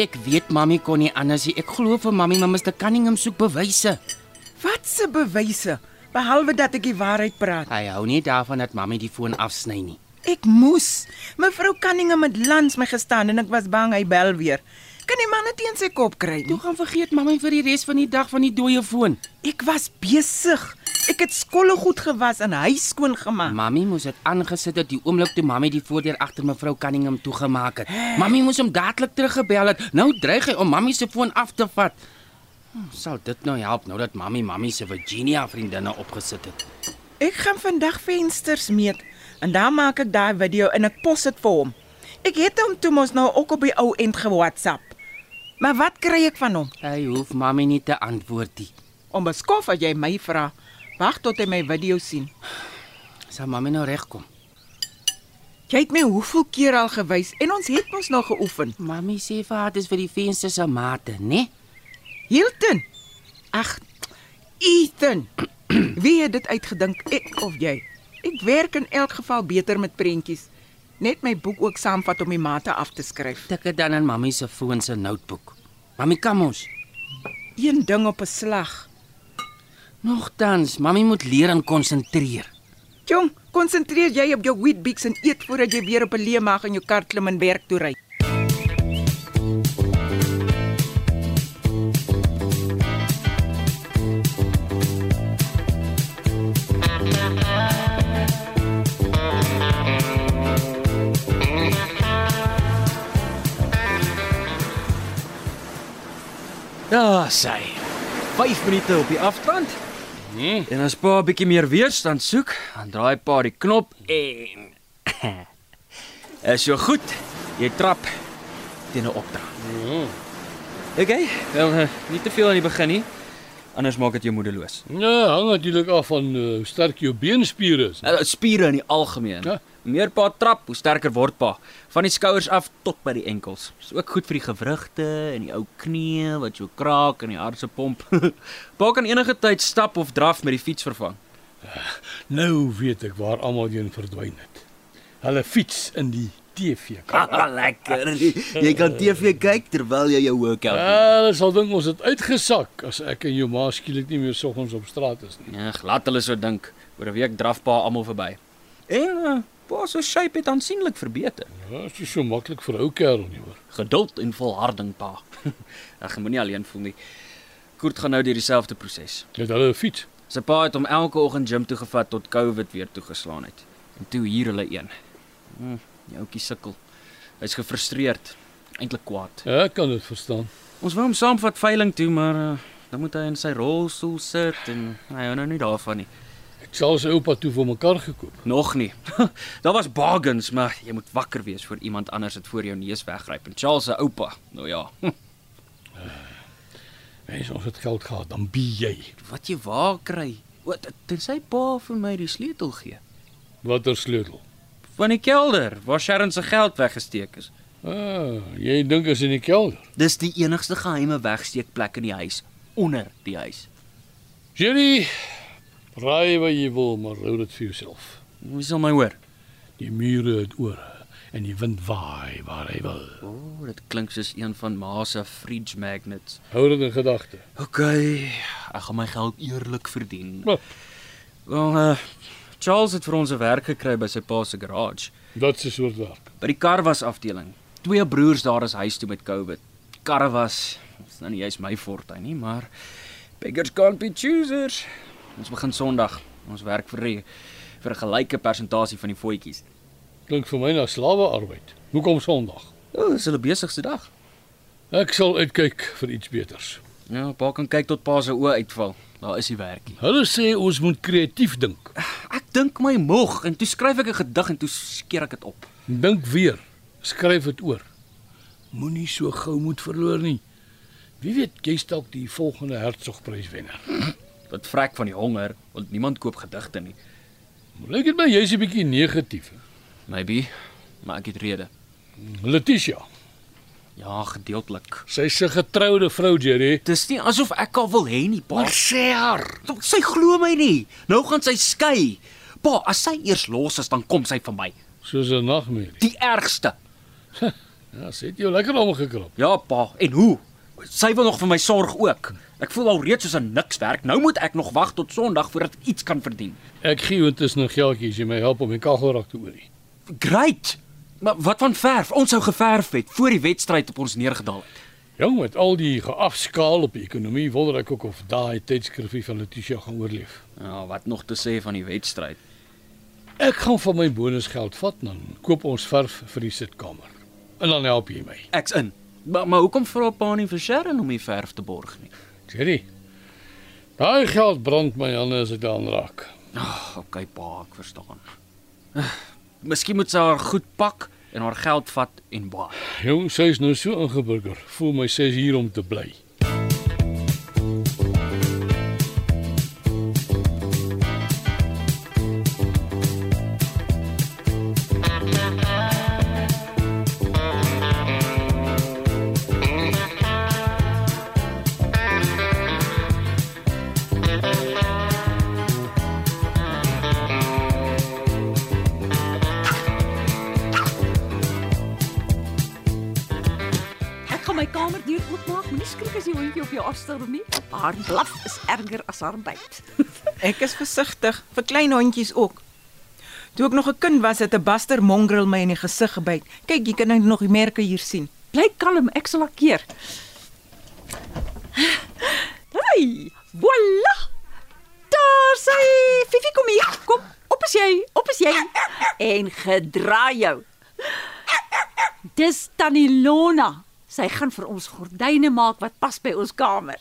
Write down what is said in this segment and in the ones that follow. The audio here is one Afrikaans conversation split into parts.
ek weet mami kon nie anders nie. Ek glo vir mami, maar Mr Cunningham soek bewyse. Wat se bewyse behalwe dat ek die waarheid praat? Hy hou nie daarvan dat mami die foon afsny nie. Ek moes. Mevrou Cunningham het langs my gestaan en ek was bang hy bel weer. Kan die man dit teen sy kop kry Toe nie? gaan vergeet mami vir die res van die dag van die dooie foon. Ek was besig. Ek het skolle goed gewas en huis skoon gemaak. Mami moes dit aangesit het die oomblik toe mami die voordeur agter mevrou Cunningham toegemaak het. Mami moes hom dadelik teruggebel het. Nou dreig hy om mami se foon af te vat. Hm, Sal dit nou help nou dat mami mami se Virginia vriendinne opgesit het? Ek gaan vandag vensters meet en dan maak ek daai video en ek pos dit vir hom. Ek het hom toe mos nou ook op die ou end ge-WhatsApp. Maar wat kry ek van hom? Hy hoef mami nie te antwoord nie. Om beskof as jy my vra. Wag tot hy my video sien. Sal mami nou regkom? Jy het my hoeveel keer al gewys en ons het mos nog geoefen. Mami sê vir haar dis vir die vensters se mate, né? Hilton. Ag, Ethan. Wie het dit uitgedink, ek of jy? Ek werk in elk geval beter met prentjies. Net my boek ook saamvat om die mate af te skryf. Tik dit dan in mami se foon se notebook. Mami kom ons. Een ding op 'n slag. Nogtans, mami moet leer en konsentreer. Jong, konsentreer jy op jou Weet-Bix en eet voordat jy weer op 'n leë maag in jou kar klim en werk toe ry. Daar sy. 5 minute op die afstand. Nee. En as pa 'n bietjie meer weerstand soek, dan draai pa die knop en Is so goed. Jy trap teen 'n opdra. Ja. Okay, wel eh, nie te veel aan die begin nie. Anders maak dit jou moedeloos. Ja, hang natuurlik af van uh, hoe sterk jou beenspiere is. Uh, spiere in die algemeen. Ja. Hoe meer pa trap, hoe sterker word pa. Van die skouers af tot by die enkels. Dis ook goed vir die gewrigte en die ou knie wat jou kraak en die hart se pomp. pa kan enige tyd stap of draf met die fiets vervang. Nou weet ek waar almal heen verdwyn het. Hulle fiets in die TV. Ah, lekker. Jy kan TV kyk terwyl jy jou workout doen. Ja, hulle sal dink ons het uitgesak as ek en jou ma skielik nie meer soggens op straat is nie. Ja, glad hulle so dink. Oor 'n week draf pa almal verby. En uh, pa se shape het aansienlik verbeter. Ja, dit is so maklik vir ou kerel nie hoor. Geduld en volharding pa. Jy moenie alleen voel nie. Koert gaan nou deur dieselfde proses. Het hulle 'n fiets? Sy pa het hom elke oggend gym toe gevat tot COVID weer toegeslaan het. En toe hier hulle een. Hm, die ouetjie sukkel. Hy's gefrustreerd, eintlik kwaad. Ja, ek kan dit verstaan. Ons wou hom saamvat veiling toe, maar uh, dan moet hy in sy rolstoel sit en hy hou nou nie daarvan nie. Ek sal sy oupa toe vir mekaar gekoop. Nog nie. Daar was bargains, maar jy moet wakker wees voor iemand anders dit voor jou neus weggryp. En Charles se oupa, nou ja, Mens ons het geld gehad, dan bi jy. wat jy waar kry. Wat tensy pa vir my die sleutel gee Watter sleutel? van die kelder waar Sharon se geld weggesteek is. Ah, jy dink is in die kelder. Dis die enigste geheime wegsteekplek in die huis, onder die huis. Jerry, raai wat jy wil, maar hou dit vir jouself. Wie sal my hoor? Die mure het ore en die wind waai waar hy wil. O, oh, dit klink soos een van ma se fridge magnets. Hou dit in gedagte. OK, ek gaan my geld eerlik verdien. Wel, uh, Charles het vir ons 'n werk gekry by sy pa se garage. wat se soort werk? By die karwas afdeling. Twee broers daar is huis toe met COVID. Die karre was is nou nie juist my fortuin nie, maar beggars can't be choosers. Ons begin Sondag. Ons werk vir die, vir 'n gelyke persentasie van die voetjies. Klink vir my na slawearbeid. Hoekom Sondag? O, oh, dis hulle besigste dag. Ek sal uitkyk vir iets beters. Ja, pa kan kyk tot pa se oë uitval. Daar is die werkie. Hulle sê ons moet kreatief dink. Ek dink my moeg en toe skryf ek 'n gedig en toe skeer ek dit op. Dink weer. Skryf dit oor. Moenie so gou moet verloor nie. Wie weet, jy's dalk die volgende Hertzogpryswenner. Wat vrek van die honger, want niemand koop gedigte nie. Lyk dit my jy's 'n bietjie negatief. Maybe, maar ek het rede. Letitia, Ja, gedeeltelik. sy's 'n getroude vrou, Jerry. Dis nie asof ek haar wil hê nie, pa. Maar sê haar. sy glo my nie. Nou gaan sy skei. Pa, as sy eers los is, dan kom sy vir my. Soos 'n nagmerrie. Die ergste. Ja, sy het jou lekker omgekrap. Ja, pa. En hoe? Sy wil nog vir my sorg ook. Ek voel al reeds soos 'n niks werk. Nou moet ek nog wag tot Sondag voordat ek iets kan verdien. Ek gee jou intussen 'n geldjie as jy my help om die kagelrak te olie. Great. Maar wat van verf? Ons sou geverf het voor die wedstryd op ons neergedaal het. Jong, met al die geafskaal op die ekonomie, wonder ek ook of daai tydskrifie van Letitia gaan oorleef. Ja, wat nog te sê van die wedstryd? Ek gaan van my bonusgeld vat dan koop ons verf vir die sitkamer. En dan help jy my. Ek's in. Maar, maar hoekom vra pa nie vir Sharon om die verf te borg nie? Jerry. Daai geld brand my hande as ek daaraan raak. Ag, oh, okay pa, ek verstaan. Uh, Miskien moet sy haar goed pak en haar geld vat en baie. Jong, sy is nou so ingeburger. Voel my sy is hier om te bly. Hondjie op jou afstil nie. Haar blaf is erger as haar byt. Ek is versigtig vir klein hondjies ook. Toe ek nog 'n kind was, het 'n Buster mongrel my in die gesig gebyt. Kyk, jy kan nou nog die merke hier sien. Bly kalm, ek sal haar keer. Hey, voilà. Daar sy. Fifi kom hier. Kom, op is jy, op is jy. En gedraai jou. Dis Tannie Lona. Sy gaan vir ons gordyne maak wat pas by ons kamer.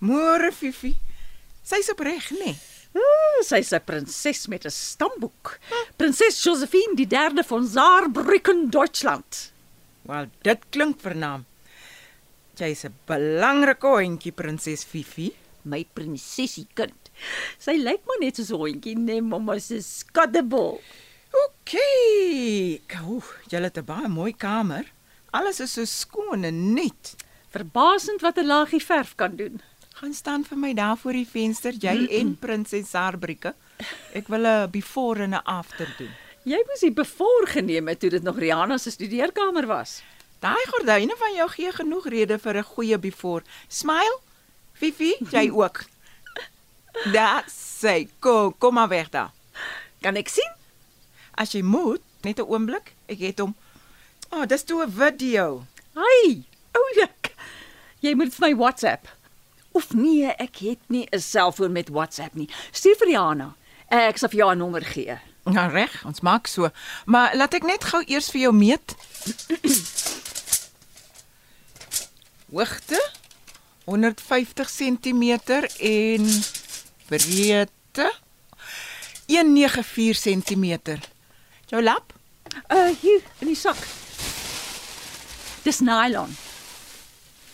Môre Fifi. Sy's opreg? Nee. Ooh, sy's 'n prinses met 'n stamboek. Prinses Josephine die derde van Saarbrücken, Deutschland. Wel, dit klink vernaam. Jy's 'n belangrike hondjie, prinses Fifi. My prinsessie kind. Sy lyk maar net soos 'n hondjie, nee, mamma se skaddebol. OK. Kou, jy het 'n baie mooi kamer. Alles is so skoon en nuut. Verbasend wat 'n laagie verf kan doen. Gaan staan vir my daar voor die venster, jy en prinses Saarbrücken. Ek wil 'n before en 'n after doen. Jy moes die bevoor geneem het toe dit nog Rihanna se studeerkamer was. Daai gordyne van jou gee genoeg rede vir 'n goeie before. Smile. Fifi, jy ook. Daar sê, kom, kom maar weg daar. Kan ek sien? As jy moet, net 'n oomblik, ek het hom. O, oh, dis toe 'n video. Ai, oulik. Jy moet vir my WhatsApp. Of nee, ek het nie 'n selfoon met WhatsApp nie. Stuur vir Rihanna. Ek sal vir jou 'n nommer gee. Nou reg, ons maak so. Maar laat ek net gou eers vir jou meet. Hoogte 150 cm en breedte 194 cm. Jou lap? Uh hier in die sak. Dis nylon.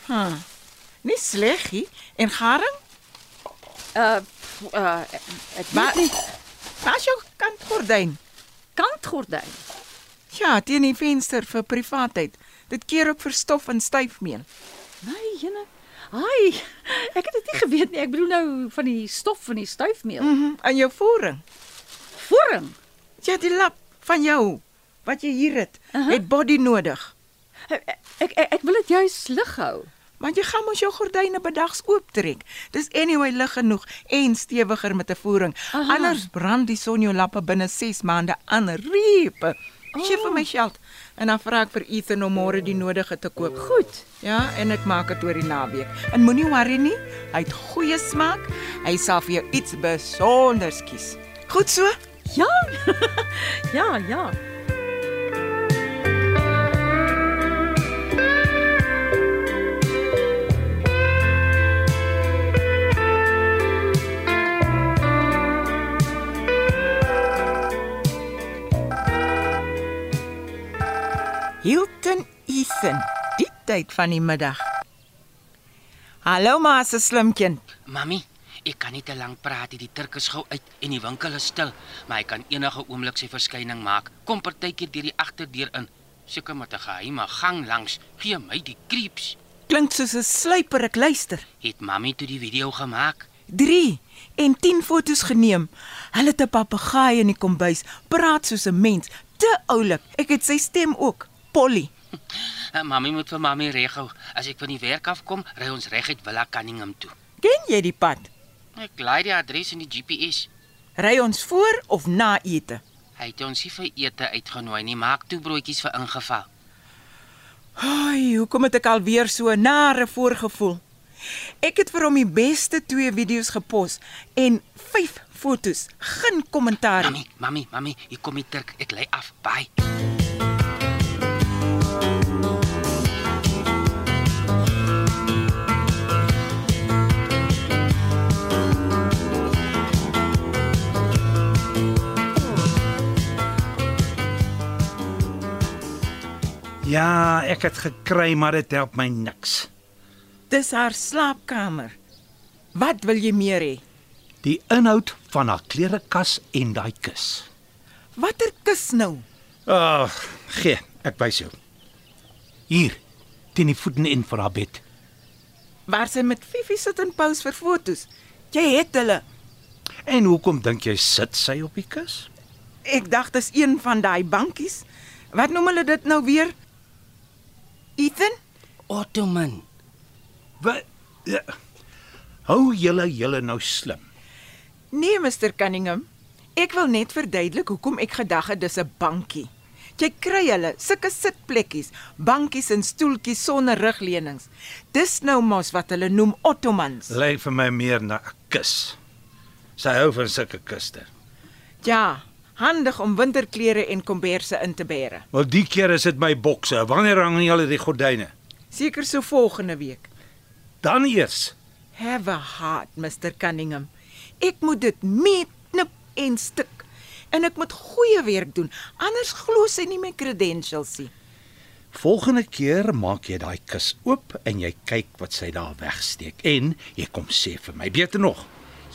Hm. Nie sleg nie. En garing? Uh uh Maar- nie Pas jou kantgordyn. kantgordyn. Ja, teen die venster vir privaatheid. Dit keer ook vir stof en styfmeel. Nee, jene. Ai, ek het dit nie geweet nie. Ek bedoel nou van die stof van die stuifmeel. Mhm. Mm en jou voering. Vorm. Ja, die lap van jou wat jy hier het, uh. -huh. het body nodig. Ek ek, ek, wil dit juis lig hou. Want jy gaan mos jou gordyne bedags ooptrek. Dis anyway lig genoeg en stewiger met 'n voering. Aha. Anders brand die son jou lappe binne 6 maande aan riepe. Gee vir my geld en dan vra ek vir Ethan om môre die nodige te koop. Goed. Ja, en ek maak dit oor die naweek. En moenie worry nie, hy het goeie smaak. Hy sal vir jou iets besonders kies. Goed so? Ja. ja, ja. Ethan, die tyd van die middag. Hallo ma se slim kind. Mami, ek kan nie te lank praat nie. Die Turk is gou uit en die winkel is stil, maar hy kan enige oomblik sy verskyning maak. Kom partykeer deur die agterdeur in. Seker met 'n geheime gang langs. Gee my die creeps. Klink soos 'n sluiper, ek luister. Het mami toe die video gemaak? 3 en 10 fotos geneem. Hulle het 'n papegaai in die kombuis, praat soos 'n mens, te oulik. Ek het sy stem ook. Polly. Uh, mami moet vir mami reghou. As ek van die werk afkom, ry ons reguit Villa Cunningham toe. Ken jy die pad? Ek laai die adres in die GPS. Ry ons voor of na ete? Hy het ons nie vir ete uitgenooi nie. Maak toe broodjies vir ingeval. Ai, hoekom het ek alweer so 'n nare voorgevoel? Ek het vir hom die beste twee video's gepos en 5 fotos. Geen kommentaar nie. Mami, mami, mami, hier kom die Turk. Ek lei af. Bye. Ja, ek het gekry, maar dit help my niks. Dis haar slaapkamer. Wat wil jy meer hê? Die inhoud van haar klerekas en daai kus. Watter kus nou? Ag, oh, gee, ek wys jou. Hier, teen die voeten in vir haar bed. Waar sy met Fifi sit en pose vir fotos. Jy het hulle. En hoekom dink jy sit sy op die kus? Ek dacht dis een van daai bankies. Wat noem hulle dit nou weer? Ethan? Ottoman. Wat? Ja. Hou julle julle nou slim. Nee, Mr Cunningham. Ek wil net verduidelik hoekom ek gedag het dis 'n bankie. Jy kry hulle, sulke sitplekkies, bankies en stoeltjies sonder rugleunings. Dis nou mos wat hulle noem ottomans. Lyk vir my meer na 'n kus. Sy hou van sulke kuste. Ja, handig om winterklere en komberse in te bære. Wel die keer is dit my bokse. Wanneer hang julle die gordyne? Seker so volgende week. Dan eers. Have a heart, Mr Cunningham. Ek moet dit meet, knip en stik. En ek moet goeie werk doen, anders glo sy nie my credentials nie. Volgende keer maak jy daai kus oop en jy kyk wat sy daar wegsteek en jy kom sê vir my beter nog.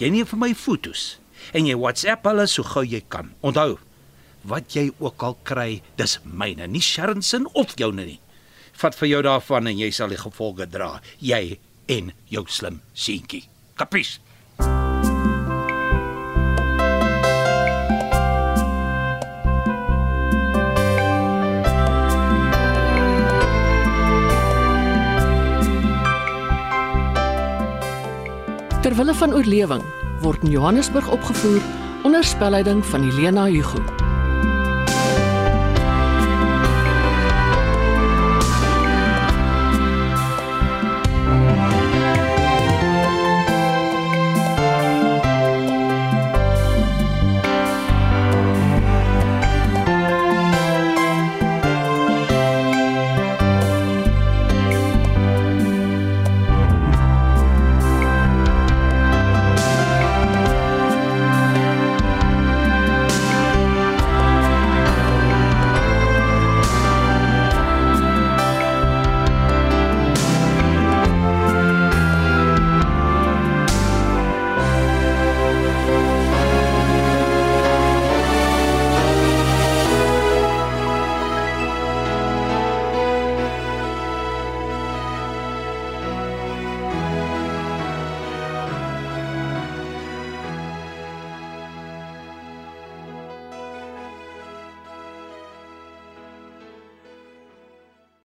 Jy neem vir my fotos en jy WhatsApp hulle so gou jy kan. Onthou, wat jy ook al kry, dis myne, nie Sharon se of joune nie. Vat vir jou daarvan en jy sal die gevolge dra, jy en jou slim seentjie. Kapies? Terwille van oorlewing word in Johannesburg opgevoer onder spelleiding van Helena Hugo.